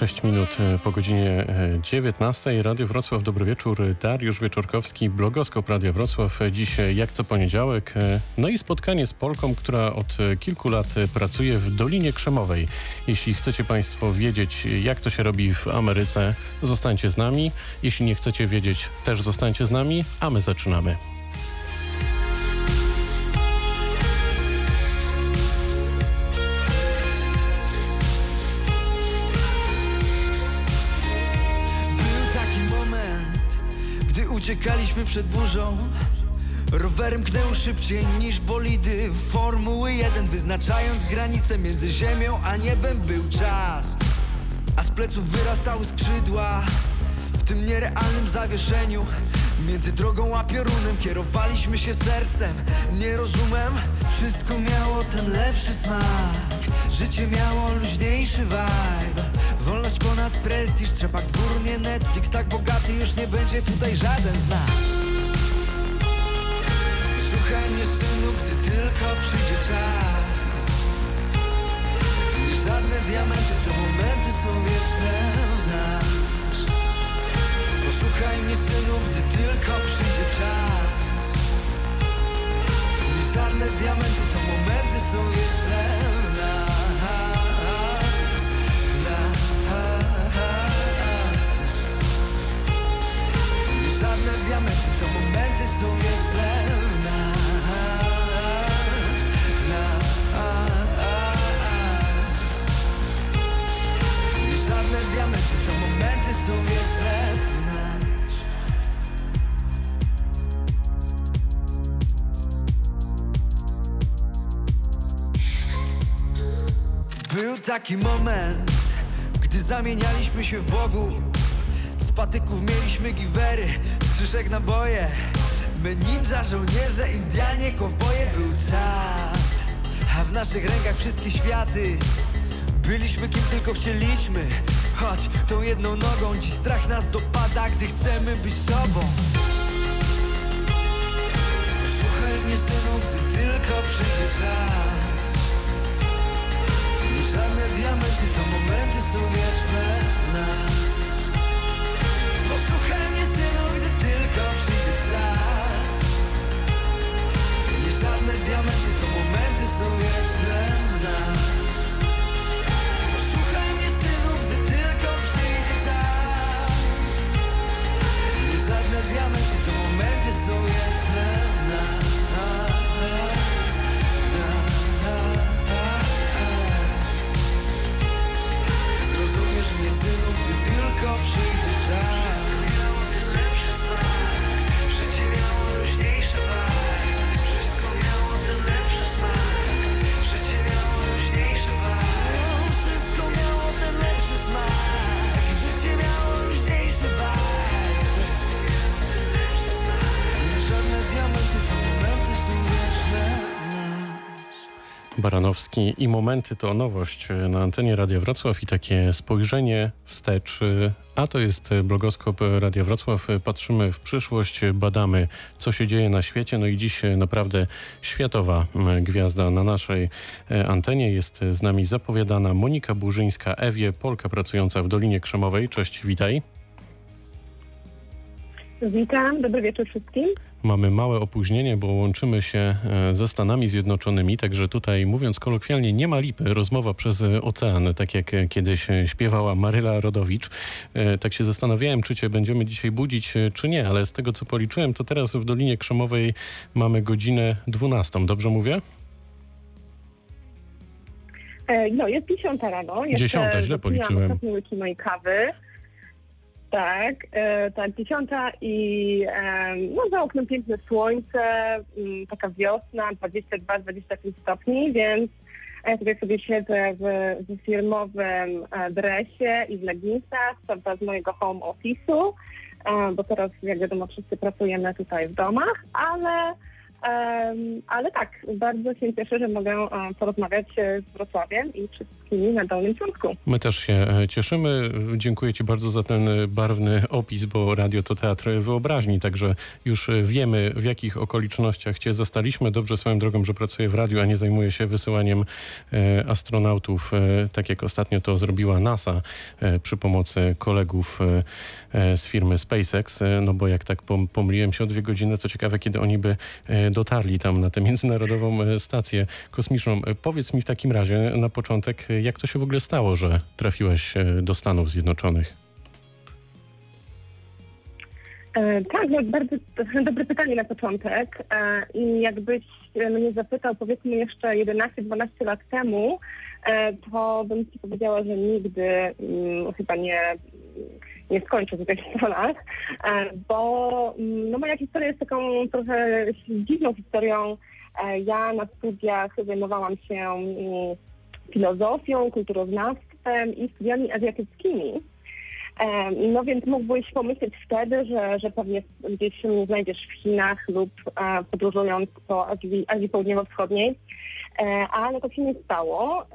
6 minut e, po godzinie 19. Radio Wrocław, dobry wieczór. Dariusz Wieczorkowski, blogoskop Radio Wrocław. Dziś jak co poniedziałek. No i spotkanie z Polką, która od kilku lat pracuje w Dolinie Krzemowej. Jeśli chcecie Państwo wiedzieć, jak to się robi w Ameryce, zostańcie z nami. Jeśli nie chcecie wiedzieć, też zostańcie z nami, a my zaczynamy. Uciekaliśmy przed burzą. Rowerem knęło szybciej niż bolidy. Formuły 1 Wyznaczając granice między ziemią a niebem był czas. A z pleców wyrastały skrzydła. W tym nierealnym zawieszeniu Między drogą a piorunem kierowaliśmy się sercem. Nie rozumiem Wszystko miało ten lepszy smak. Życie miało luźniejszy vibe. Wolność ponad prestiż, trzepak dwór, nie Netflix. Tak bogaty już nie będzie tutaj żaden z nas. Słuchaj mnie synu, gdy tylko przyjdzie czas. Nie żadne diamenty, to momenty są wieczne Posłuchaj mnie synu, gdy tylko przyjdzie czas. Żadne diamenty, to momenty są wieczne taki moment, gdy zamienialiśmy się w Bogu. Z patyków mieliśmy giwery, z szyszek naboje My ninja, żołnierze, Indianie, kowboje Był czat, a w naszych rękach wszystkie światy. Byliśmy kim tylko chcieliśmy Choć tą jedną nogą dziś strach nas dopada Gdy chcemy być sobą. Słuchaj mnie synu, gdy tylko przyjdzie czas diamenty to momenty są wieczne nas. Posłuchaj mnie synu, gdy tylko przyjdzie czas. Nie żadne diamenty, to momenty są wieczne nas Zrozumiesz mnie synu, gdy tylko przyjdzie czas Baranowski i Momenty to nowość na antenie Radia Wrocław i takie spojrzenie wstecz. A to jest blogoskop Radia Wrocław. Patrzymy w przyszłość, badamy co się dzieje na świecie. No i dziś naprawdę światowa gwiazda na naszej antenie. Jest z nami zapowiadana Monika Burzyńska, Ewie, Polka pracująca w Dolinie Krzemowej. Cześć, witaj. Witam, dobry wieczór wszystkim. Mamy małe opóźnienie, bo łączymy się e, ze Stanami Zjednoczonymi, także tutaj mówiąc kolokwialnie nie ma lipy, rozmowa przez ocean, tak jak kiedyś śpiewała Maryla Rodowicz. E, tak się zastanawiałem, czy cię będziemy dzisiaj budzić, e, czy nie, ale z tego co policzyłem, to teraz w Dolinie Krzemowej mamy godzinę 12. Dobrze mówię? No, jest 10 rano. Dziesiąta, źle policzyłem. mojej kawy. Tak, e, tak, dziesiąta i e, no za oknem piękne słońce, m, mm, taka wiosna, 22-25 stopni, więc ja tutaj sobie siedzę w, w firmowym e, dresie i w leginsach, prawda, z mojego home office'u, e, bo teraz jak wiadomo wszyscy pracujemy tutaj w domach, ale ale tak, bardzo się cieszę, że mogę e, porozmawiać e, z Wrocławiem i wszystkimi na Dolnym Śląsku. My też się e, cieszymy. Dziękuję Ci bardzo za ten barwny opis, bo radio to teatr wyobraźni, także już wiemy w jakich okolicznościach Cię zastaliśmy. Dobrze swoją drogą, że pracuję w radiu, a nie zajmuję się wysyłaniem astronautów, tak jak ostatnio to zrobiła NASA przy pomocy kolegów z firmy SpaceX. No bo jak tak pom- pomyliłem się o dwie godziny, to ciekawe, kiedy oni by dotarli tam na tę międzynarodową e, stację kosmiczną. E, Powiedz mi w takim razie na początek, e, jak to się w ogóle stało, że trafiłeś do Stanów Zjednoczonych? E, tak, no bardzo dobre pytanie na początek. E, I jakbyś mnie zapytał powiedzmy jeszcze 11-12 lat temu, e, to bym ci powiedziała, że nigdy mm, chyba nie, nie skończę tutaj Stanach, e, bo mm, no, moja historia jest taką trochę dziwną historią. E, ja na studiach zajmowałam się mm, filozofią, kulturoznawstwem i studiami azjatyckimi. Em, No więc mógłbyś pomyśleć wtedy, że, że pewnie gdzieś się znajdziesz w Chinach lub e, podróżując po Azji, Azji Południowo-Wschodniej, e, ale to się nie stało.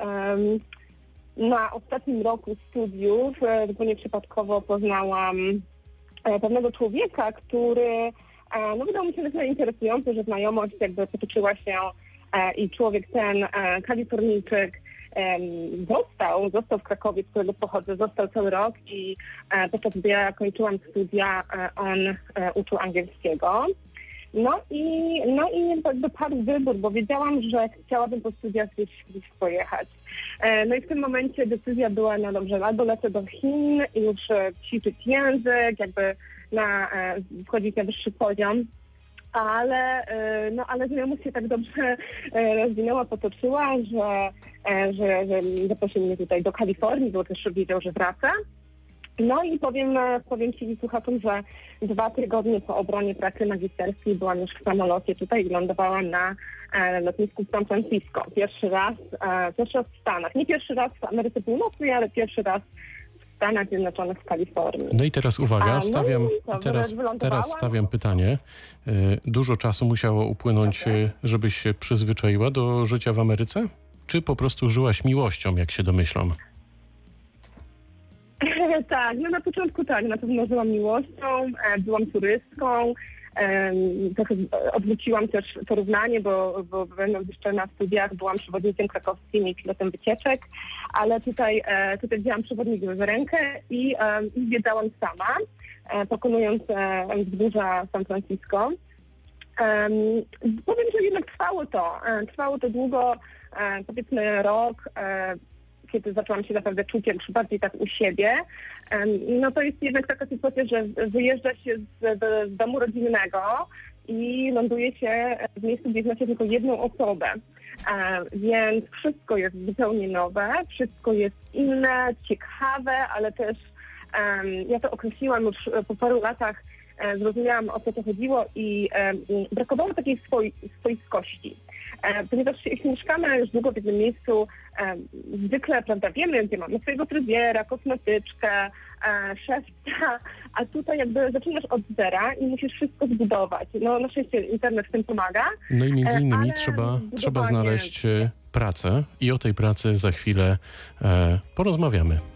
Na ostatnim roku studiów zupełnie przypadkowo poznałam e, pewnego człowieka, który e, no, wydał mi się interesujący, że znajomość jakby potoczyła się e, i człowiek ten, Kalifornijczyk, został, został w Krakowie, z którego pochodzę, został cały rok i podczas gdy ja kończyłam studia, on uczył angielskiego. No i, no i jakby padł wybór, bo wiedziałam, że chciałabym po studiach gdzieś, gdzieś pojechać. E, no i w tym momencie decyzja była, no dobrze, albo lecę do Chin i już e, ćwiczyć język, jakby na, e, wchodzić na wyższy poziom, ale, no, ale znajomość się tak dobrze rozwinęła, potoczyła, że, że, że zaprosił mnie tutaj do Kalifornii, bo też wiedział, że wraca. No i powiem, e, powiem Ci słuchaczom, że dwa tygodnie po obronie pracy magisterskiej byłam już w samolocie tutaj i lądowałam na e, lotnisku w San Francisco. Pierwszy raz, e, pierwszy raz w Stanach. Nie pierwszy raz w Ameryce Północnej, ale pierwszy raz w Stanach Zjednoczonych w Kalifornii. No i teraz A, uwaga, no stawiam, dobra, teraz, teraz stawiam pytanie. E, Dużo czasu musiało upłynąć, e, żebyś się przyzwyczaiła do życia w Ameryce? Czy po prostu żyłaś miłością, jak się domyślam? tak, no na początku tak, na pewno żyłam miłością, e, byłam turystką, trochę e, odwróciłam też porównanie, bo, bo będąc jeszcze na studiach byłam przewodnikiem krakowskim i pilotem wycieczek, ale tutaj, e, tutaj wzięłam przewodnik w rękę i, i zwiedzałam sama, pokonując wzgórza San Francisco. Em, powiem, że jednak trwało to. Trwało to długo, powiedzmy rok, kiedy zaczęłam się naprawdę czuć jak bardziej tak u siebie. No to jest jednak taka sytuacja, że wyjeżdża się z, z, domu rodzinnego i ląduje się w miejscu, gdzie znacie tylko jedną osobę. E, Więc wszystko jest zupełnie nowe, wszystko jest inne, ciekawe, ale też ja to określiłam już e, po paru latach, e, zrozumiałam o co to chodziło i brakowało takiej swoi, swoiskości. E, Ponieważ jeśli mieszkamy już długo w jednym miejscu, e, zwykle, prawda, wiemy, gdzie mamy swojego fryzjera, kosmetyczkę, e, szewca, a tutaj jakby zaczynasz od zera i musisz wszystko zbudować. No na szczęście internet w tym pomaga. No i między innymi trzeba, trzeba znaleźć pracę i o tej pracy za chwilę porozmawiamy.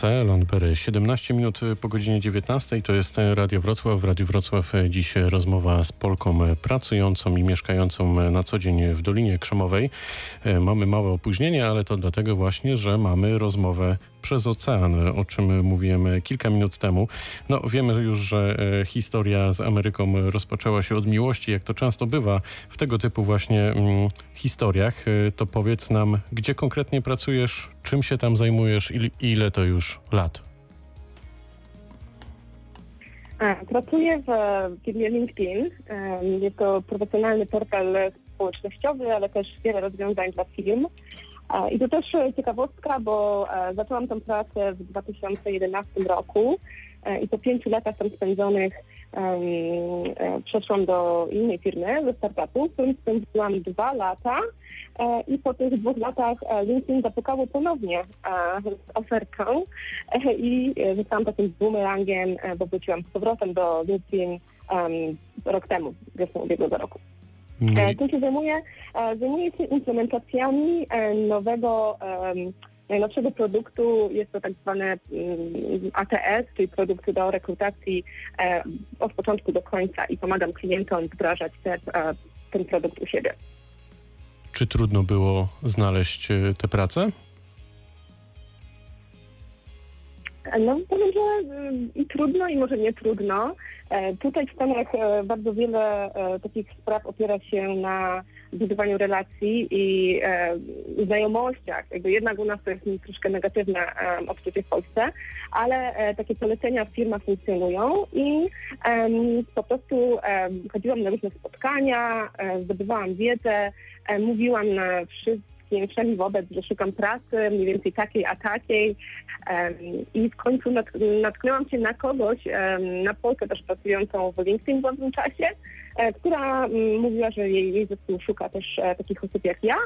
Tracę, Landbery. 17 minut po godzinie 19 to jest Radio Wrocław. W Radiu Wrocław dziś rozmowa z Polką pracującą i mieszkającą na co dzień w Dolinie Krzemowej. E, Mamy małe opóźnienie, ale to dlatego właśnie, że mamy rozmowę przez ocean, o czym mówiłem kilka minut temu. No wiemy już, że e, historia z Ameryką rozpoczęła się od miłości, jak to często bywa w tego typu właśnie mm, historiach. E, To powiedz nam, gdzie konkretnie pracujesz, czym się tam zajmujesz i ile to już lat? A, Pracuję w firmie LinkedIn. Jest to profesjonalny portal społecznościowy, ale też wiele rozwiązań dla firm. A, I to też e, ciekawostka, bo e, zaczęłam tę pracę w 2011 roku e, i po pięciu latach tam spędzonych e, przeszłam do innej firmy, ze startupu, w którym spędziłam dwa lata e, i po tych dwóch latach e, LinkedIn zapukał ponownie e, z ofertą e, i e, zostałam takim boomerangiem, e, bo wróciłam z powrotem do LinkedIn em, rok temu, wiosną ubiegłego roku. No E, Tu się zajmuję, e, zajmuję się implementacjami e, nowego, najnowszego produktu. Jest to tak zwany mm, ATS, czyli produkt do rekrutacji od początku do końca i pomagam klientom wdrażać te, ten produkt u siebie. czy trudno było znaleźć tę pracę? No powiem, że mm, i trudno, i może nie trudno. E, Tutaj w Stanach e, bardzo wiele e, takich spraw opiera się na budowaniu relacji i znajomościach. Jakby jednak u nas to jest troszkę negatywne odczucie w Polsce, ale takie polecenia w firmach funkcjonują i po prostu chodziłam na różne spotkania, zdobywałam wiedzę, mówiłam na wszystkim, wszędzie wobec, że szukam pracy, mniej więcej takiej, a takiej. I w końcu nat, natknęłam się na kogoś, na Polskę też pracującą w LinkedIn w pewnym czasie, e, która mówiła, że jej, jej zespół szuka też e, takich osób jak ja.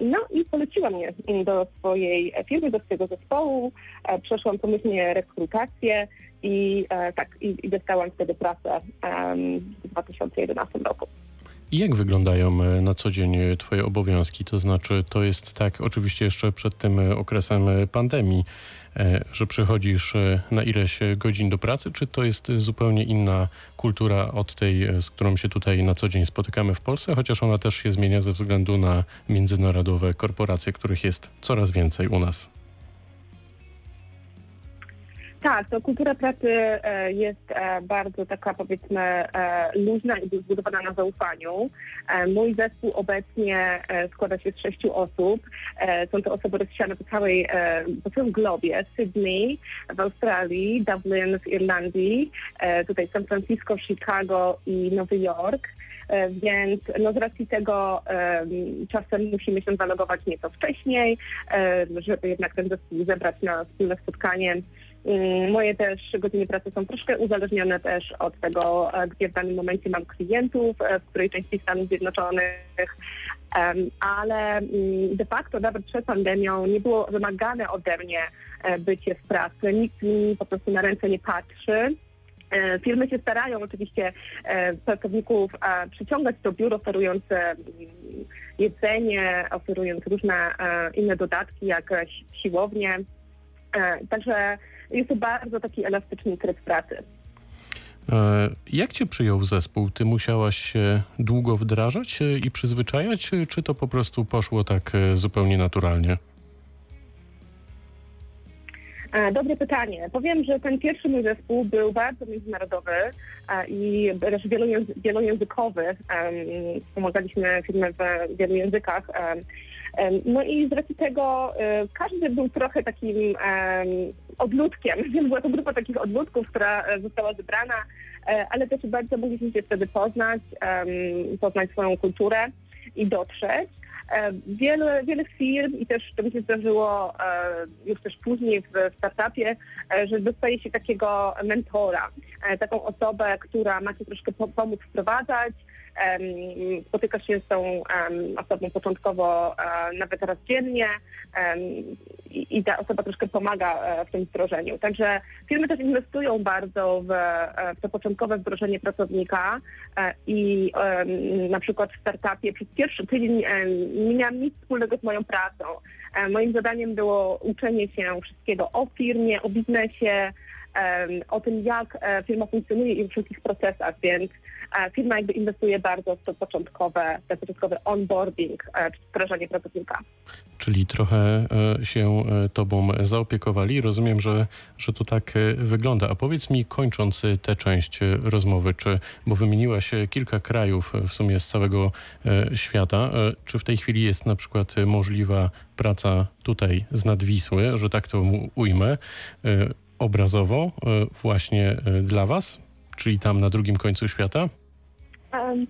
No i poleciła mnie do swojej firmy, do swojego zespołu. E, Przeszłam pomyślnie rekrutację i e, tak, i, i dostałam wtedy pracę w 2011 roku. I jak wyglądają e, na co dzień e, Twoje obowiązki? To znaczy, to jest tak, oczywiście jeszcze przed tym e, okresem pandemii, że przychodzisz na ileś godzin do pracy, czy to jest zupełnie inna kultura od tej, z którą się tutaj na co dzień spotykamy w Polsce, chociaż ona też się zmienia ze względu na międzynarodowe korporacje, których jest coraz więcej u nas. Tak, to kultura pracy e, jest e, bardzo taka powiedzmy e, luźna i zbudowana na zaufaniu. Mój zespół obecnie składa się z sześciu osób. Są to osoby rozsiane po całej, po całym globie. Sydney w Australii, Dublin w Irlandii, tutaj San Francisco, Chicago i Nowy Jork. Więc no z racji tego em, czasem musimy się zalogować nieco wcześniej, e, żeby jednak ten zespół zebrać na wspólne spotkanie Moje też godziny pracy są troszkę uzależnione też od tego, e, gdzie w danym momencie mam klientów, e, w której części Stanów Zjednoczonych, ale mm, de facto nawet przed pandemią nie było wymagane ode mnie e, bycie w pracy. Nikt mi po prostu na ręce nie patrzy. Firmy się starają oczywiście pracowników przyciągać do biur, oferując mm, jedzenie, oferując różne inne dodatki, jak si- siłownie. Także jest to bardzo taki elastyczny tryb pracy. E, Jak cię przyjął zespół? Ty musiałaś się długo wdrażać e, i przyzwyczajać, e, czy to po prostu poszło tak zupełnie naturalnie? Dobre pytanie. Powiem, że ten pierwszy mój zespół był bardzo międzynarodowy i też wielojęzy- wielojęzykowy. Pomagaliśmy firmę w wielu językach. No i z racji tego e, każdy był trochę takim em, odludkiem. Więc była to grupa takich odludków, która e, została zebrana, e, ale też bardzo mogliśmy się wtedy poznać, poznać swoją kulturę i dotrzeć. Wiele, wiele firm i też to mi się zdarzyło już też później w startupie, że dostaje się takiego mentora, taką osobę, która ma ci troszkę po- pomóc wprowadzać. Em, Spotykasz się z tą osobą początkowo e, nawet raz dziennie i ta osoba troszkę pomaga e, w tym wdrożeniu. Także firmy też inwestują bardzo w, e, w to początkowe wdrożenie pracownika i na przykład w startupie przez pierwszy tydzień nie miałam nic wspólnego z moją pracą. Moim zadaniem było uczenie się wszystkiego o firmie, o biznesie, o tym, jak firma funkcjonuje i o wszystkich procesach, więc firma jakby inwestuje bardzo w to początkowe, ten początkowy onboarding, e, wdrażanie pracownika. Czyli trochę e, się e, tobą zaopiekowali. Rozumiem, że, że to tak wygląda. A powiedz mi, kończąc tę część rozmowy, czy, bo wymieniłaś kilka krajów w sumie z całego świata, czy w tej chwili jest na przykład możliwa praca tutaj z Nadwisły, że tak to ujmę, obrazowo właśnie dla was? Czyli tam na drugim końcu świata? Um,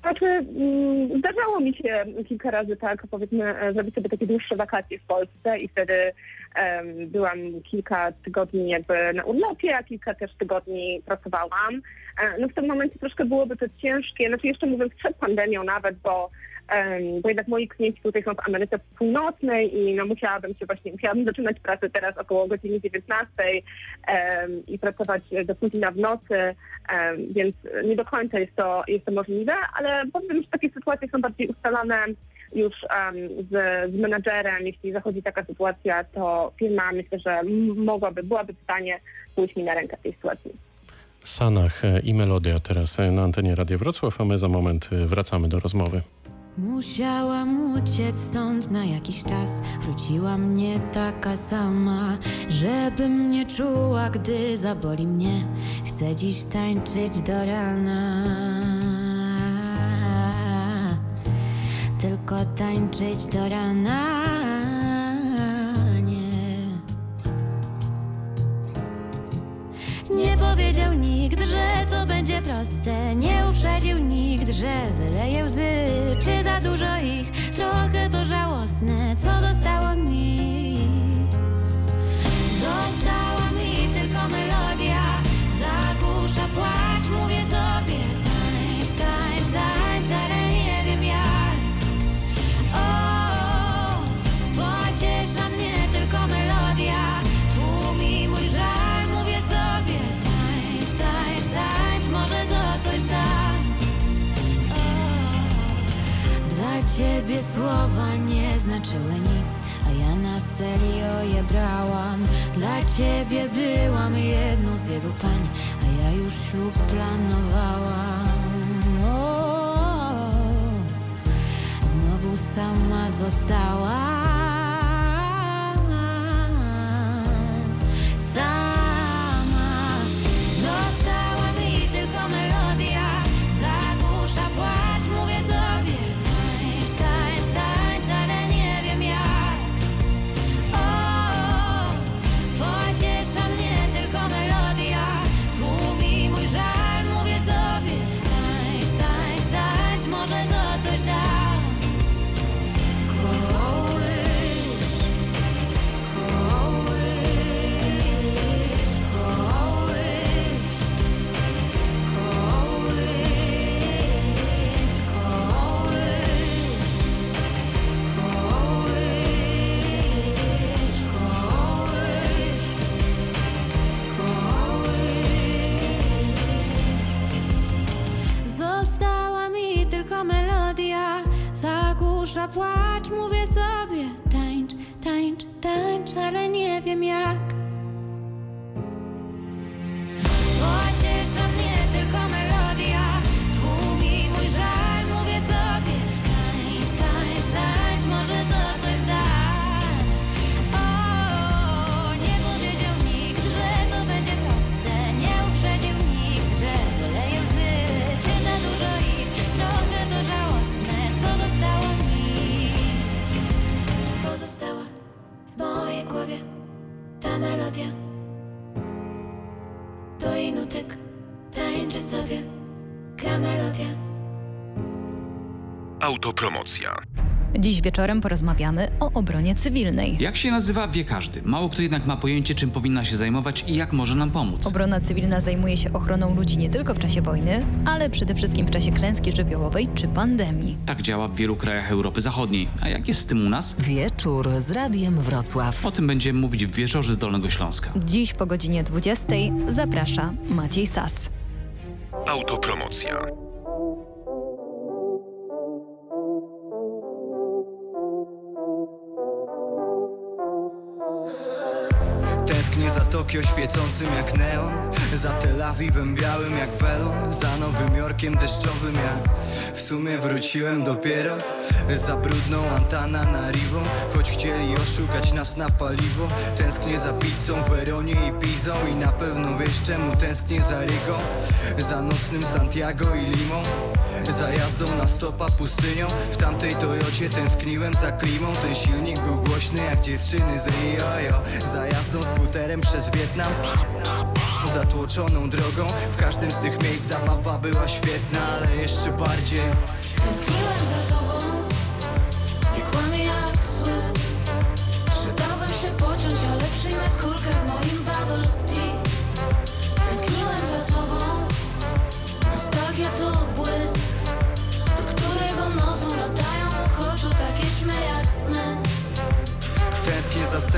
Znaczy, mm, zdarzało mi się kilka razy tak, powiedzmy, e, zrobić sobie takie dłuższe wakacje w Polsce i wtedy em, byłam kilka tygodni jakby na urlopie, a kilka też tygodni pracowałam. E, No w tym momencie troszkę byłoby to ciężkie, znaczy jeszcze mówiąc przed pandemią nawet, bo, bo jednak moi klienci tutaj są w Ameryce Północnej i no musiałabym się właśnie, musiałabym zaczynać pracę teraz około godziny 19 em, i pracować do późna w nocy. Em, więc nie do końca jest to, jest to możliwe, ale powiem, że takie sytuacje są bardziej ustalane już em, z, z menadżerem. Jeśli zachodzi taka sytuacja, to firma myślę, że mogłaby, byłaby w stanie pójść mi na rękę w tej sytuacji. Sanach e, i Melodia teraz e, na antenie Radia Wrocław, a my za moment e, wracamy do rozmowy. Musiałam uciec stąd na jakiś czas. Wróciłam nie taka sama, żebym nie czuła, gdy zaboli mnie. Chcę dziś tańczyć do rana. Tylko tańczyć do rana. Nikt, że to będzie proste. Nie uprzedził nikt, że wyleje łzy. Czy za dużo ich? Trochę to żałosne, co dostało mi. Ciebie słowa nie znaczyły nic, a ja na serio je brałam. Dla ciebie byłam jedną z wielu pań, a ja już ślub planowałam. O, znowu sama została. Sobie gra melodia Autopromocja. Dziś wieczorem porozmawiamy o obronie cywilnej. Jak się nazywa, wie każdy. Mało kto jednak ma pojęcie, czym powinna się zajmować i jak może nam pomóc. Obrona cywilna zajmuje się ochroną ludzi nie tylko w czasie wojny, ale przede wszystkim w czasie klęski żywiołowej czy pandemii. Tak działa w wielu krajach Europy Zachodniej. A jak jest z tym u nas? Wieczór z Radiem Wrocław. O tym będziemy mówić w wieczorze z Dolnego Śląska. Dziś po godzinie 20 zaprasza Maciej Sas. Autopromocja. Tęsknię za Tokio świecącym jak neon Za Tel Awiwem białym jak welon Za Nowym Jorkiem deszczowym jak W sumie wróciłem dopiero Za brudną Antana na Rivą Choć chcieli oszukać nas na paliwo. Tęsknię za pizzą, Weronie i Pizą I na pewno wiesz czemu tęsknię za Rygą Za nocnym Santiago i Limą za jazdą na stopa pustynią? W tamtej Toyocie tęskniłem za klimą. Ten silnik był głośny jak dziewczyny z Rio. Za jazdą skuterem przez Wietnam. Zatłoczoną drogą. W każdym z tych miejsc zabawa była świetna Ale jeszcze bardziej. Tęskniłem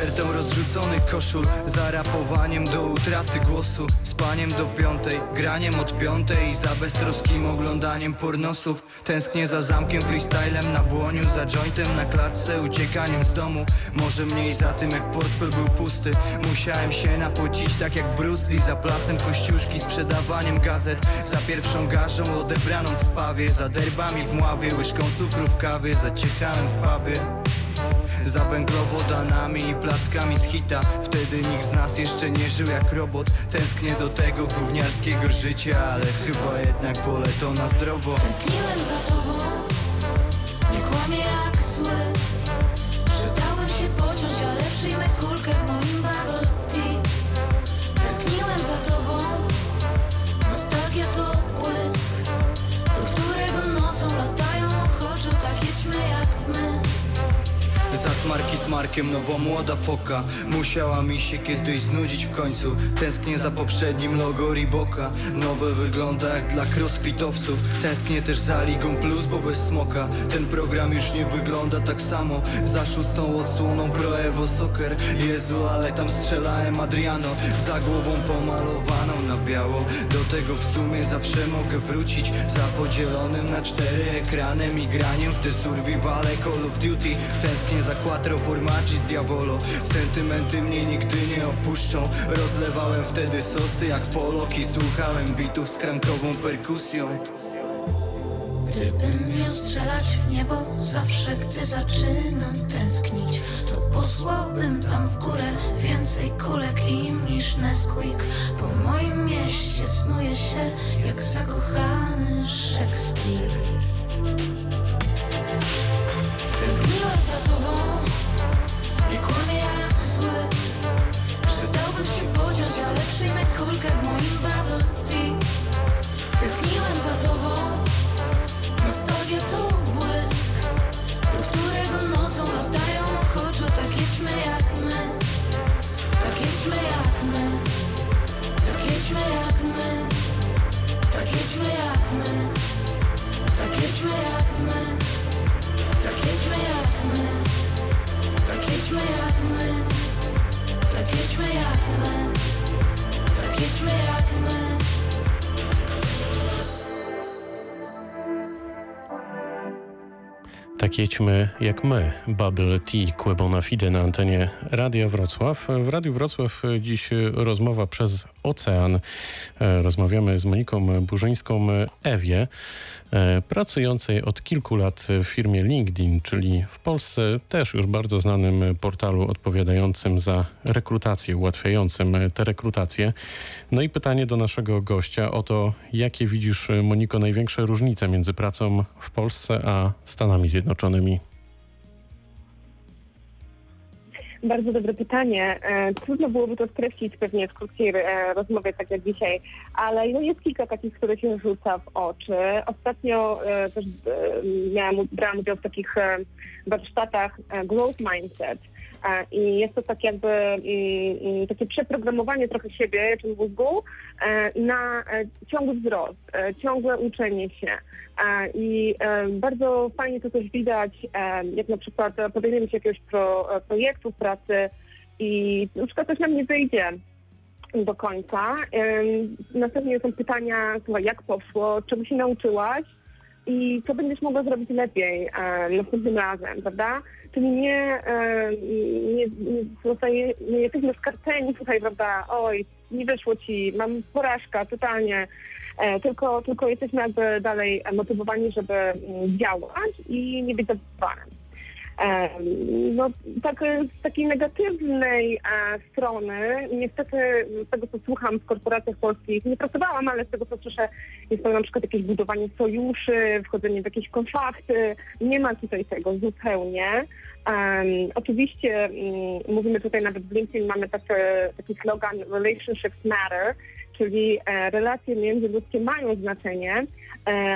Stertą rozrzuconych koszul Za rapowaniem do utraty głosu Spaniem do piątej, graniem od piątej I za beztroskim oglądaniem pornosów. Tęsknię za zamkiem, freestylem na błoniu Za jointem na klatce, uciekaniem z domu. Może mniej za tym jak portfel był pusty. Musiałem się napocić tak jak Bruce Lee Za placem kościuszki, sprzedawaniem gazet Za pierwszą garzą odebraną w spawie Za derbami w mławie, łyżką cukru w kawie Za ciechałem w pubie za węglowodanami i plackami z hita. Wtedy nikt z nas jeszcze nie żył jak robot. Tęsknię do tego gówniarskiego życia Ale chyba jednak wolę to na zdrowo. Tęskniłem za tobą Nie kłamię jak zły. Przydałbym się pociąć, ale przyjmę kulkę w moim bubble tea. Tęskniłem za tobą Nostalgia to błysk Do którego nocą latają ochoczo takie ćmy smarki z Markiem, no bo młoda foka Musiała mi się kiedyś znudzić w końcu. Tęsknię za poprzednim logo Reeboka Nowe wygląda jak dla crossfitowców. Tęsknię też za Ligą Plus, bo bez smoka Ten program już nie wygląda tak samo. Za szóstą odsłoną Pro Evo Soccer Jezu, ale tam strzelałem Adriano. Za głową pomalowaną na biało. Do tego w sumie zawsze mogę wrócić Za podzielonym na cztery ekranem I graniem w te survivale Call of Duty. Tęsknię za quattro formaggi z Diavolo. Sentymenty mnie nigdy nie opuszczą. Rozlewałem wtedy sosy jak Polok I słuchałem bitów z krankową perkusją Gdybym miał strzelać w niebo zawsze, gdy zaczynam tęsknić To posłałbym tam w górę więcej kulek im niż Nesquik. Po moim mieście snuje się jak zakochany Szekspir. Tęskniłem za tobą, me out. Tak jedźmy jak my, Bubble Tea, Kłebona Fide na antenie Radia Wrocław. W Radiu Wrocław dziś rozmowa przez ocean. E, rozmawiamy z Moniką Burzyńską Ewie, e, pracującej od kilku lat w firmie LinkedIn, czyli w Polsce też już bardzo znanym portalu odpowiadającym za rekrutację, ułatwiającym tę rekrutację. No i pytanie do naszego gościa o to, jakie widzisz, Moniko, największe różnice między pracą w Polsce a Stanami Bardzo dobre pytanie. E, Trudno byłoby to streścić pewnie w krótkiej e, rozmowie, tak jak dzisiaj, ale no jest kilka takich, które się rzuca w oczy. Ostatnio e, też miałam, brałam udział w takich warsztatach Growth Mindset. I jest to tak jakby takie przeprogramowanie trochę siebie, czy mózgu, e, na e, ciągły wzrost, e, ciągłe uczenie się. I bardzo fajnie to też widać, jak na przykład podejmiemy się jakiegoś pro, projektu pracy i na przykład coś nam nie wyjdzie do końca. Następnie są pytania, jak poszło, czego się nauczyłaś i co będziesz mogła zrobić lepiej e, następnym razem, prawda? Czyli nie, e, nie, nie, zostaje, nie jesteśmy skarceni tutaj, prawda, oj, nie wyszło ci, mam porażka totalnie, e, tylko, tylko jesteśmy jakby dalej motywowani, żeby mm, działać i nie być zabudowanym. No, tak, z takiej negatywnej e, strony, niestety z tego co słucham w korporacjach polskich, nie pracowałam, ale z tego co słyszę, jest to na przykład jakieś budowanie sojuszy, wchodzenie w jakieś konflikty. Nie ma tutaj tego zupełnie. Em, oczywiście mm, mówimy tutaj nawet w LinkedIn, mamy taki, taki slogan Relationships Matter, czyli e, relacje międzyludzkie mają znaczenie,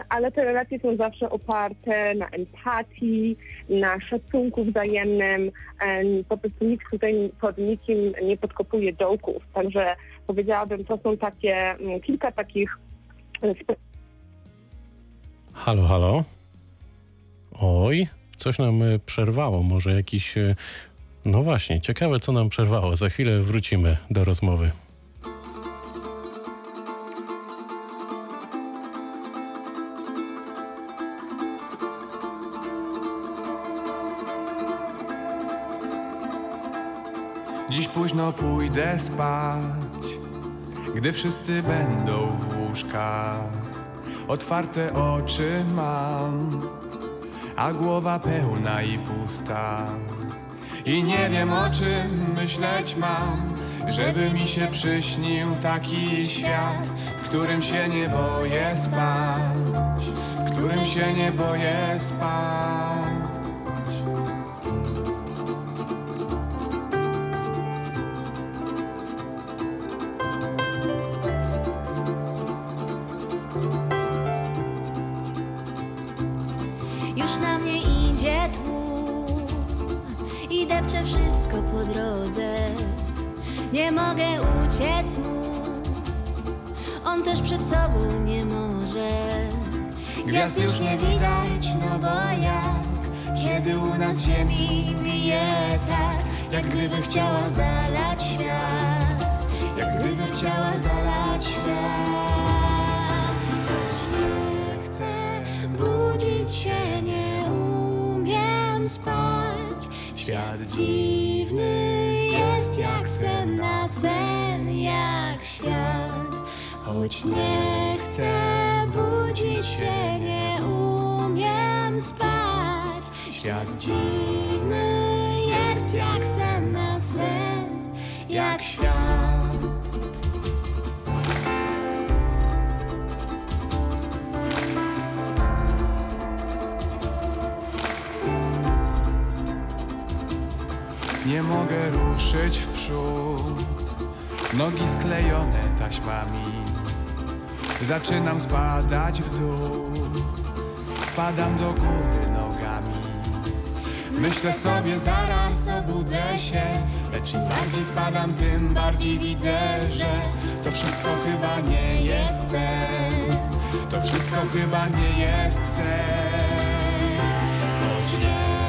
ale te relacje są zawsze oparte na empatii, na szacunku wzajemnym. E, po prostu nikt tutaj pod nikim nie podkopuje dołków. Także powiedziałabym, to są takie mm, kilka takich e, Halo, halo. Oj, coś nam e, przerwało. Może jakiś. e, No właśnie, ciekawe, co nam przerwało. Za chwilę wrócimy do rozmowy. Dziś późno pójdę spać, gdy wszyscy będą w łóżkach. Otwarte oczy mam, a głowa pełna i pusta. I nie wiem o czym myśleć mam, żeby mi się przyśnił taki świat, w którym się nie boję spać, w którym się nie boję spać. Depcze wszystko po drodze. Nie mogę uciec mu, on też przed sobą nie może. Gwiazd już nie widać, no bo jak Kiedy u nas ziemi bije tak Jak gdyby chciała zalać świat Jak gdyby chciała zalać świat Choć nie chcę budzić się, nie umiem spać. Świat Dziwny jest jak sen na sen, jak świat. Choć Nie chcę budzić się, nie umiem spać. świat Dziwny jest jak sen na sen, jak świat. Mogę ruszyć w przód. Nogi sklejone taśmami. Zaczynam spadać w dół. Spadam do góry nogami. Myślę sobie zaraz obudzę się. Lecz im bardziej spadam tym bardziej widzę, że To wszystko chyba nie jest sen. To wszystko chyba nie jest sen. Choć nie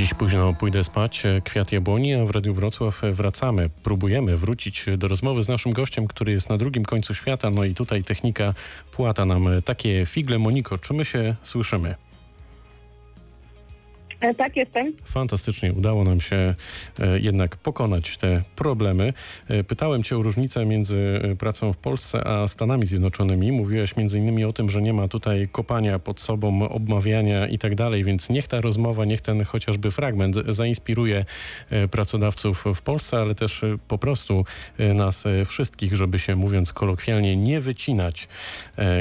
Dziś późno pójdę spać, kwiat jabłoni, a w Radiu Wrocław wracamy. Próbujemy wrócić do rozmowy z naszym gościem, który jest na drugim końcu świata. No i tutaj technika płata nam takie figle. Moniko, czy my się słyszymy? E, tak, jestem. Fantastycznie udało nam się e, jednak pokonać te problemy. E, pytałem cię o różnicę między pracą w Polsce a Stanami Zjednoczonymi. Mówiłeś między innymi o tym, że nie ma tutaj kopania pod sobą, obmawiania i tak dalej, więc niech ta rozmowa, niech ten chociażby fragment zainspiruje pracodawców w Polsce, ale też po prostu nas wszystkich, żeby się mówiąc kolokwialnie nie wycinać,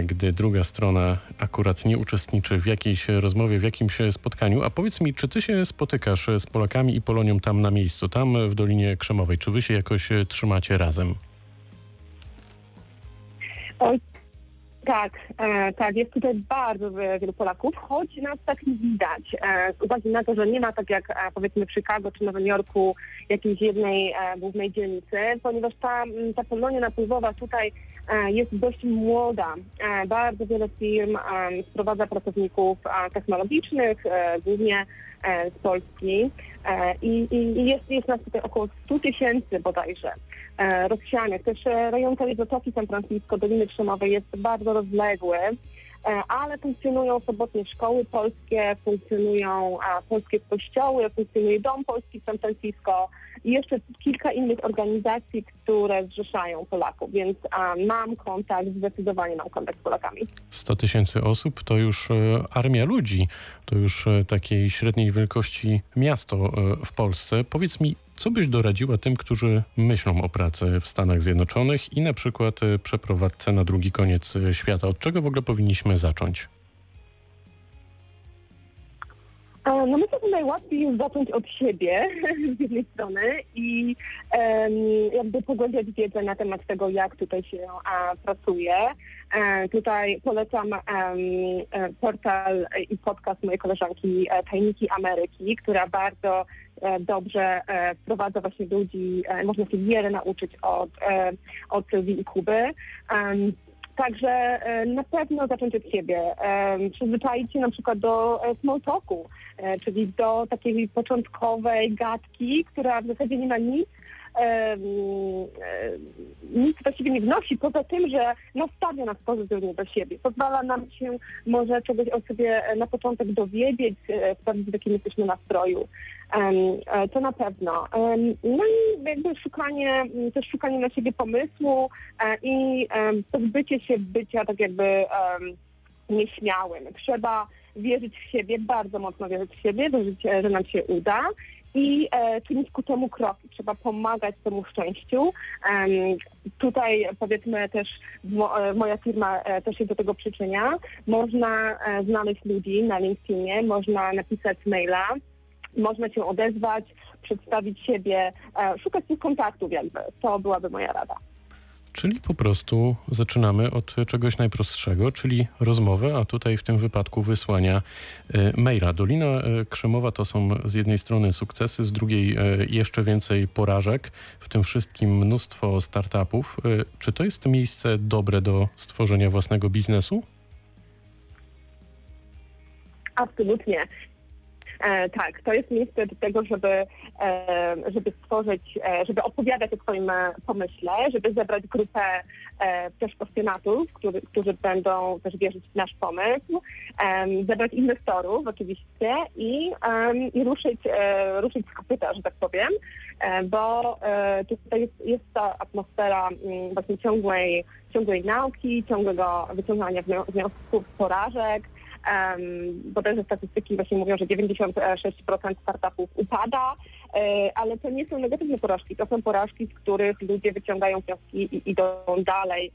gdy druga strona akurat nie uczestniczy w jakiejś rozmowie, w jakimś spotkaniu. A powiedz mi, czy ty się spotykasz z Polakami i Polonią tam na miejscu, tam w Dolinie Krzemowej? Czy wy się jakoś e, trzymacie razem? Oj, tak, e, tak, jest tutaj bardzo wielu Polaków, choć nas tak nie widać. E, z uwagi na to, że nie ma tak jak e, powiedzmy w Chicago czy Nowym Jorku jakiejś jednej e, głównej dzielnicy, ponieważ ta, ta Polonia napływowa tutaj e, jest dość młoda. E, bardzo wiele firm sprowadza pracowników technologicznych, głównie z Polski i, i jest, jest nas tutaj około 100 tysięcy bodajże e, rozsianych. Też e, rejon Zatoki San Francisco, Doliny Krzemowej jest bardzo rozległy, e, ale funkcjonują sobotnie szkoły polskie, funkcjonują polskie kościoły, funkcjonuje Dom Polski w San Francisco i jeszcze kilka innych organizacji, które zrzeszają Polaków, więc mam kontakt, zdecydowanie mam kontakt z Polakami. 100 tysięcy osób to już e, armia ludzi, to już e, takiej średniej wielkości miasto e, w Polsce. Powiedz mi, co byś doradziła tym, którzy myślą o pracy w Stanach Zjednoczonych i na przykład e, przeprowadzce na drugi koniec e, świata? Od czego w ogóle powinniśmy zacząć? E, No myślę, że najłatwiej jest zacząć od siebie z jednej strony i em, jakby pogłębiać wiedzę na temat tego, jak tutaj się a, pracuje. E, tutaj polecam e, portal i podcast mojej koleżanki Tajniki Ameryki, która bardzo dobrze e, wprowadza właśnie ludzi, e, można się wiele nauczyć od, e, od Sylwii i Kuby. Także e, na pewno zacząć od siebie. E, Przyzwyczaić się na przykład do e, small talku, e, czyli do takiej początkowej gadki, która w zasadzie nie ma nic, e, nic właściwie nie wnosi, poza tym, że nastawia nas pozytywnie do siebie. Pozwala nam się może czegoś o sobie e, na początek dowiedzieć, e, sprawdzić w jakim jesteśmy nastroju. E, To na pewno. No i jakby szukanie, m, też szukanie na siebie pomysłu i pozbycie się bycia tak jakby nieśmiałym. Trzeba wierzyć w siebie, bardzo mocno wierzyć w siebie, wierzyć, że nam się uda i e, czynić ku temu kroki. Trzeba pomagać temu szczęściu. Em, tutaj powiedzmy też mo, e, moja firma e, też się do tego przyczynia. Można e, znaleźć ludzi na LinkedInie, można napisać maila, można się odezwać, przedstawić siebie, e, szukać tych kontaktów jakby. To byłaby moja rada. Czyli po prostu zaczynamy od czegoś najprostszego, czyli rozmowy, a tutaj w tym wypadku wysłania e, maila. Dolina e, Krzemowa to są z jednej strony sukcesy, z drugiej e, jeszcze więcej porażek, w tym wszystkim mnóstwo startupów. Czy to jest miejsce dobre do stworzenia własnego biznesu? Absolutnie. E, tak, to jest miejsce do tego, żeby, e, żeby stworzyć, e, żeby opowiadać o swoim e, pomyśle, żeby zebrać grupę e, też pasjonatów, którzy, którzy będą też wierzyć w nasz pomysł, zebrać inwestorów oczywiście i, i ruszyć, e, ruszyć z kopyta, że tak powiem, bo tutaj jest, jest ta atmosfera mm, właśnie ciągłej, ciągłej nauki, ciągłego wyciągania wnio- wniosków porażek, bodajże statystyki właśnie mówią, że 96% startupów upada, e, ale to nie są negatywne porażki, to są porażki, z których ludzie wyciągają wnioski i idą dalej.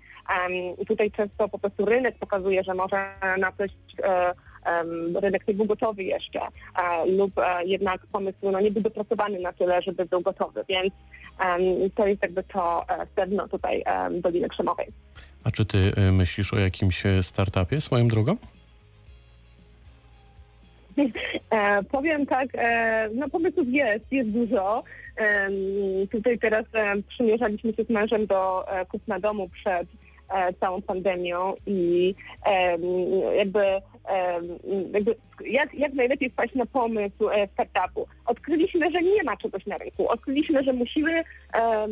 Tutaj często po prostu rynek pokazuje, że może na coś e, rynek nie był gotowy jeszcze e, lub jednak pomysł no, nie był dopracowany na tyle, żeby był gotowy, więc to jest jakby to sedno tutaj Doliny Krzemowej. A czy ty myślisz o jakimś startupie swoją drogą? E, powiem tak, e, no pomysłów jest, jest dużo. E, tutaj teraz e, przymierzaliśmy się z mężem do e, kupna domu przed e, całą pandemią i e, jakby, e, jakby jak, jak najlepiej wpaść na pomysł startupu. Odkryliśmy, że nie ma czegoś na rynku. Odkryliśmy, że musimy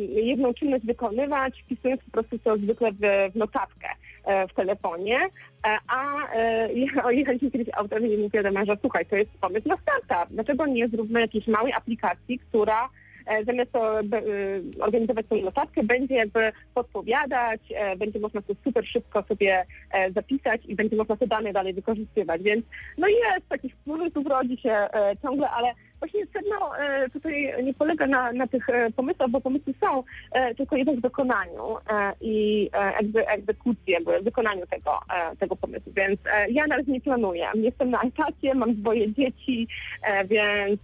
jedną czynność wykonywać, wpisując po prostu to zwykle w, w notatkę. E, w telefonie, e, a e, jechaliśmy kiedyś autem i mówię do męża, słuchaj, to jest pomysł na startup. Dlaczego nie zróbmy jakiejś małej aplikacji, która zamiast organizować tą notatkę, będzie jakby podpowiadać, będzie można to super szybko sobie zapisać i będzie można te dane dalej wykorzystywać. Więc no jest takich pomysłów rodzi się ciągle, ale właśnie sedno e, tutaj nie polega na, na tych e, pomysłach, bo pomysły są, e, tylko jednak w dokonaniu i jakby egzekucji, jakby wykonaniu tego, tego pomysłu. Więc ja na razie nie planuję. Jestem na etacie, mam dwoje dzieci, więc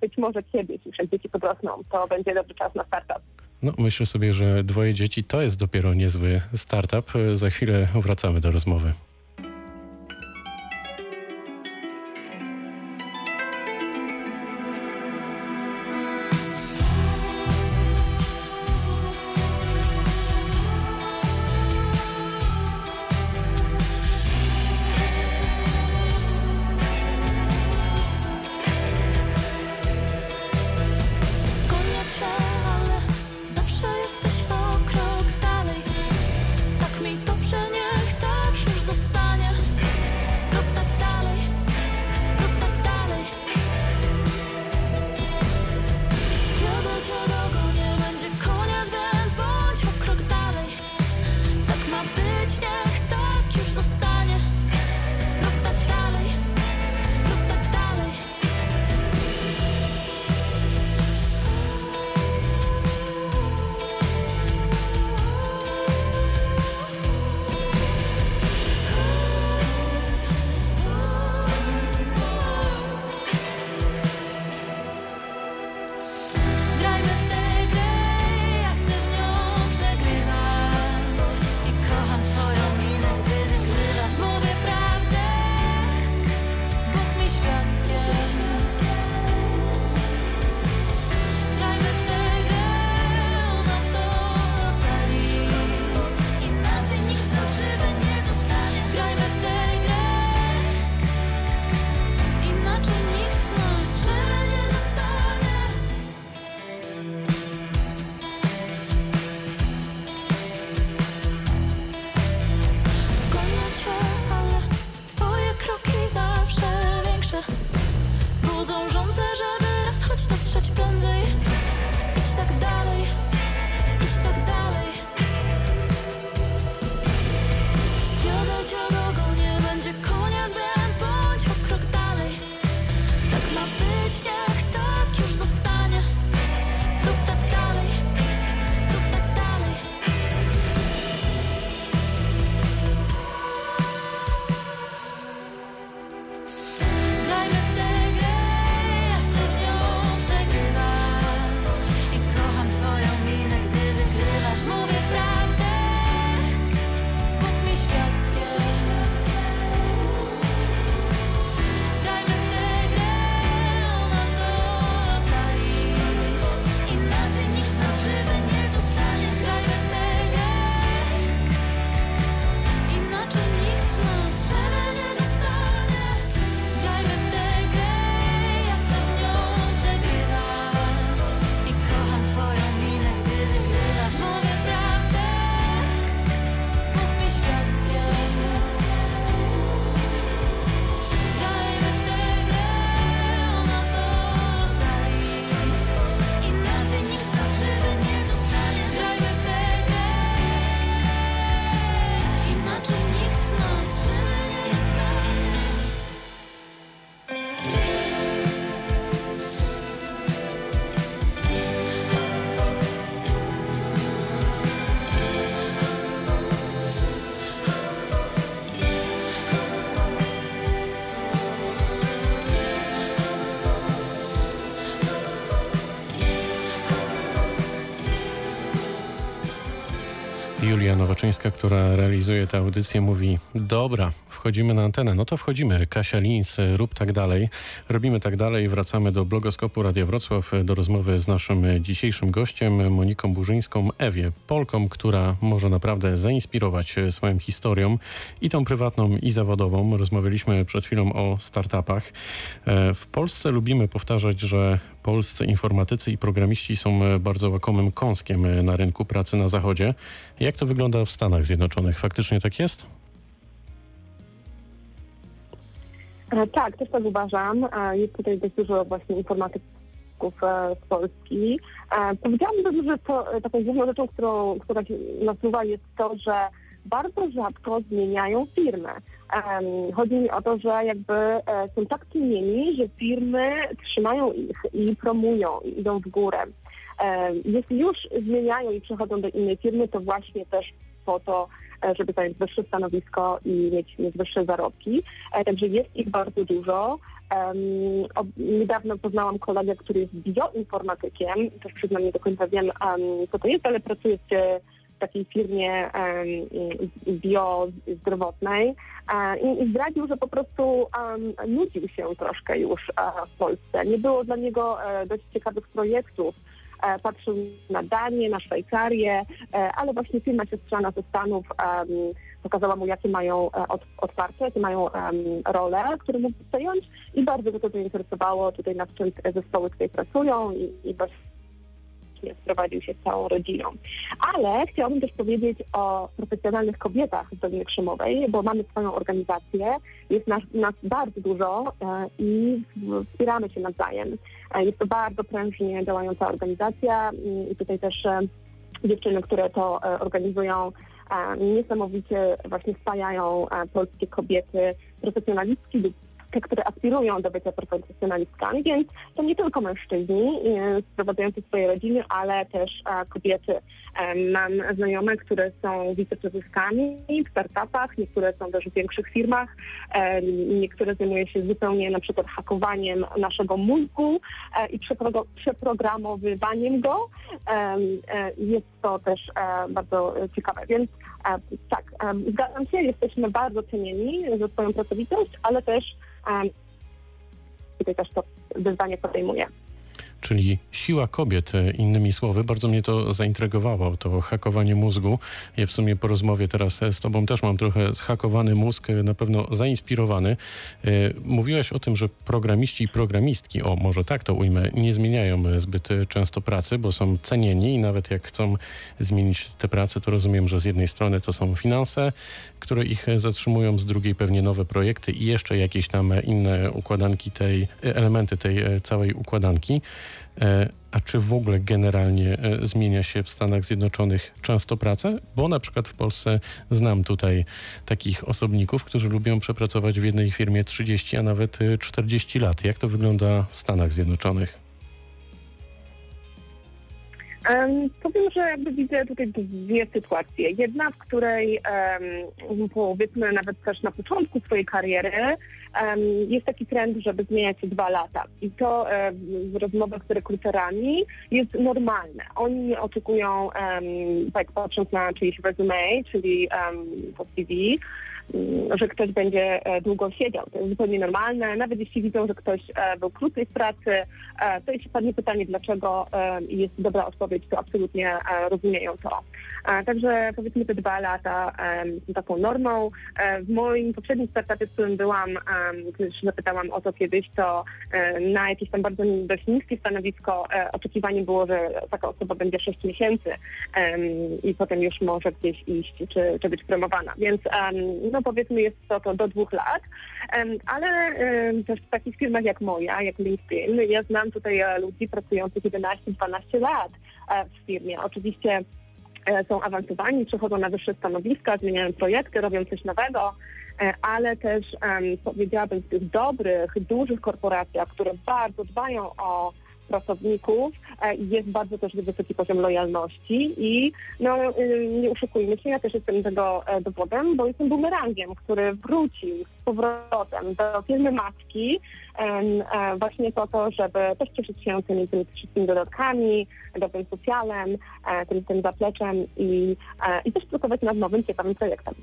być może kiedyś, jak dzieci podrosną, to będzie dobry czas na startup. No, myślę sobie, że dwoje dzieci to jest dopiero niezły startup. Za chwilę wracamy do rozmowy. Kaczyńska, która realizuje tę audycję, mówi: Dobra, wchodzimy na antenę. No to wchodzimy. Kasia Lins, rób tak dalej. Robimy tak dalej. Wracamy do blogoskopu Radia Wrocław, do rozmowy z naszym dzisiejszym gościem, Moniką Burzyńską, Ewie, Polką, która może naprawdę zainspirować swoją historią i tą prywatną, i zawodową. Rozmawialiśmy przed chwilą o startupach. E, w Polsce lubimy powtarzać, że polscy informatycy i programiści są bardzo łakomym kąskiem na rynku pracy na Zachodzie. Jak to wygląda w Stanach Zjednoczonych? Faktycznie tak jest? Tak, też tak uważam. E, Jest tutaj dość dużo właśnie informatyków e, z Polski. E, Powiedziałabym, że to e, taką główną rzeczą, którą, która nasuwa jest to, że bardzo rzadko zmieniają firmy. Chodzi mi o to, że jakby e, są tak cenieni, że firmy trzymają ich i promują i idą w górę. E, Jeśli już zmieniają i przechodzą do innej firmy, to właśnie też po to, e, żeby zająć wyższe stanowisko i mieć, mieć wyższe zarobki. E, Także jest ich bardzo dużo. Ob- niedawno poznałam kolegę, który jest bioinformatykiem. Też przyznam, nie do końca wiem, em, co to jest, ale pracuje w takiej firmie em, biozdrowotnej E, i, zdradził, że po prostu nudził się troszkę już e, w Polsce. Nie było dla niego e, dość ciekawych projektów. E, Patrzył na Danię, na Szwajcarię, e, ale właśnie firma siostrzana ze Stanów pokazała mu, jakie mają e, od, otwarte, jakie mają role, które mógł przejąć i bardzo go to zainteresowało. Tutaj nad czym zespoły tutaj pracują i, i sprowadził się z całą rodziną. Ale chciałabym też powiedzieć o profesjonalnych kobietach z Doliny Krzemowej, bo mamy swoją organizację, jest nas, nas bardzo dużo e, i wspieramy się nawzajem. E, Jest to bardzo prężnie działająca organizacja mm, i tutaj też e, dziewczyny, które to organizują, niesamowicie właśnie spajają polskie kobiety, profesjonalistki lub te, które aspirują do bycia profesjonalistkami, więc to nie tylko mężczyźni e, sprowadzający swoje rodziny, ale też e, kobiety. E, Mam znajome, które są wiceprezeskami w startupach, niektóre są też w większych firmach, niektóre zajmują się zupełnie na przykład hakowaniem naszego mózgu i przepro- przeprogramowywaniem go. Jest to też bardzo ciekawe, więc tak, zgadzam się, jesteśmy bardzo cenieni za swoją pracowitość, ale też em, tutaj też to wyzwanie podejmuję. Czyli siła kobiet, innymi słowy. Bardzo mnie to zaintrygowało, to hakowanie mózgu. Ja w sumie po rozmowie teraz z tobą też mam trochę zhakowany mózg, na pewno zainspirowany. E, Mówiłeś o tym, że programiści i programistki, o może tak to ujmę, nie zmieniają zbyt często pracy, bo są cenieni i nawet jak chcą zmienić tę pracę, to rozumiem, że z jednej strony to są finanse, które ich zatrzymują, z drugiej pewnie nowe projekty i jeszcze jakieś tam inne układanki tej, e, elementy tej e, całej układanki. E, A czy w ogóle generalnie e, zmienia się w Stanach Zjednoczonych często praca? Bo na przykład w Polsce znam tutaj takich osobników, którzy lubią przepracować w jednej firmie 30, a nawet e, 40 lat. Jak to wygląda w Stanach Zjednoczonych? Em, powiem, że jakby widzę tutaj dwie sytuacje. Jedna, w której em, powiedzmy nawet też na początku swojej kariery jest taki trend, żeby zmieniać się dwa lata. I to w rozmowach z rekruterami jest normalne. Oni nie oczekują, tak patrząc na czyjeś resume, czyli um, to CV, że ktoś będzie e, długo siedział. To jest zupełnie normalne. Nawet jeśli widzą, że ktoś e, był krócej w pracy, e, to jeśli padnie pytanie, dlaczego jest dobra odpowiedź, to absolutnie rozumieją to. Także powiedzmy te dwa lata są taką normą. W moim poprzednim startupie, w którym byłam, też zapytałam o to kiedyś, to na jakieś tam bardzo dość niskie stanowisko oczekiwanie było, że taka osoba będzie 6 miesięcy i potem już może gdzieś iść czy, czy być promowana. Więc no powiedzmy jest to, to do dwóch lat, ale też w takich firmach jak moja, jak LinkedIn, ja znam tutaj e, ludzi pracujących 11-12 lat e, w firmie. Oczywiście e, są awansowani, przechodzą na wyższe stanowiska, zmieniają projekty, robią coś nowego, ale też powiedziałabym w tych dobrych, dużych korporacjach, które bardzo dbają o pracowników e, jest bardzo też wysoki poziom lojalności i no, y, nie oszukujmy się, ja też jestem tego e, dowodem, bo jestem bumerangiem, który wrócił powrotem do firmy matki e, właśnie po to, żeby też cieszyć się tymi, tymi wszystkimi dodatkami, dobrym socjalem, e, tym, tym zapleczem i, e, i też pracować nad nowym, ciekawym projektem.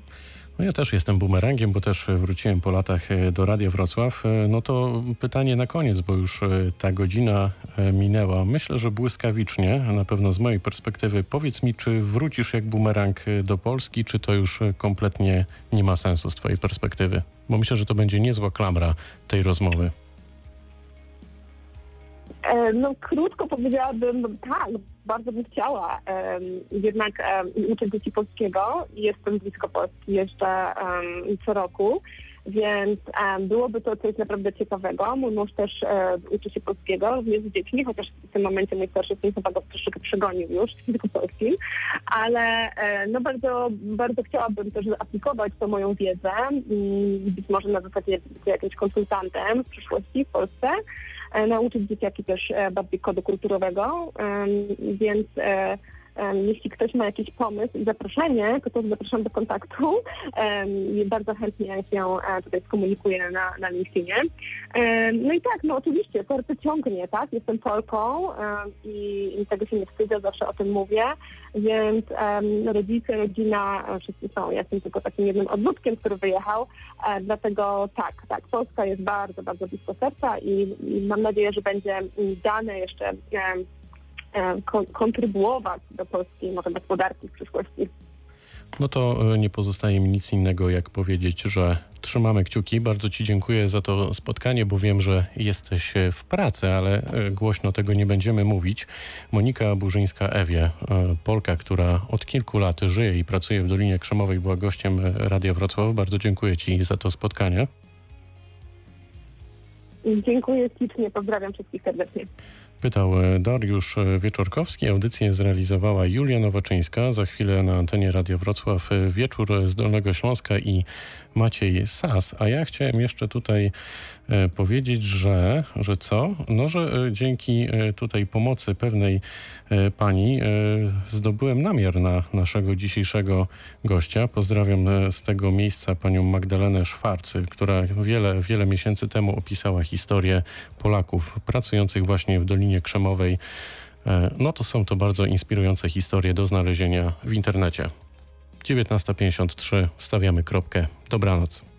No ja też jestem bumerangiem, bo też wróciłem po latach do Radia Wrocław. No to pytanie na koniec, bo już ta godzina minęła. Myślę, że błyskawicznie, na pewno z mojej perspektywy. Powiedz mi, czy wrócisz jak bumerang do Polski, czy to już kompletnie nie ma sensu z twojej perspektywy? Bo myślę, że to będzie niezła klamra tej rozmowy. E, No krótko powiedziałabym, tak, bardzo bym chciała jednak uczyć dzieci polskiego. Jestem blisko Polski jeszcze co roku, więc byłoby to coś naprawdę ciekawego. Mój mąż też e, uczy się polskiego, również z dziećmi, chociaż w tym momencie mój starszy syn chyba go troszeczkę przegonił już języku polskim, ale e, no bardzo, bardzo chciałabym też zaaplikować tą moją wiedzę, być może na zasadzie jakimś konsultantem w przyszłości w Polsce e, nauczyć dzieciaki też bardziej kodu kulturowego, więc jeśli ktoś ma jakiś pomysł i zaproszenie, to też zapraszam do kontaktu i bardzo chętnie się e, tutaj skomunikuję na, na LinkedInie. No i tak, no oczywiście, serce ciągnie, tak? Jestem Polką i, i tego się nie wstydzę, zawsze o tym mówię, więc rodzice, rodzina, e, wszyscy są. Ja jestem tylko takim jednym odwódkiem, który wyjechał, e, dlatego tak, tak, Polska jest bardzo, bardzo blisko serca i, i mam nadzieję, że będzie mm, dane jeszcze kontrybuować do polskiej może gospodarki w przyszłości. No to e, nie pozostaje mi nic innego, jak powiedzieć, że trzymamy kciuki. Bardzo Ci dziękuję za to spotkanie, bo wiem, że jesteś e, w pracy, ale e, głośno tego nie będziemy mówić. Monika Burzyńska-Ewie, e, Polka, która od kilku lat żyje i pracuje w Dolinie Krzemowej, była gościem e, Radia Wrocław. Bardzo dziękuję Ci za to spotkanie. Dziękuję ślicznie, pozdrawiam wszystkich serdecznie. Pytał e, Dariusz e, Wieczorkowski. Audycję zrealizowała Julia Nowaczyńska. Za chwilę na antenie Radia Wrocław e, wieczór z Dolnego Śląska i Maciej Sas. A ja chciałem jeszcze tutaj powiedzieć, że, że co? No, że e, dzięki e, tutaj pomocy pewnej e, pani e, zdobyłem namiar na naszego dzisiejszego gościa. Pozdrawiam e, z tego miejsca panią Magdalenę Szwarcy, która wiele, wiele miesięcy temu opisała historię Polaków pracujących właśnie w Dolinie Krzemowej. E, No to są to bardzo inspirujące historie do znalezienia w internecie. 19.53, stawiamy kropkę. Dobranoc.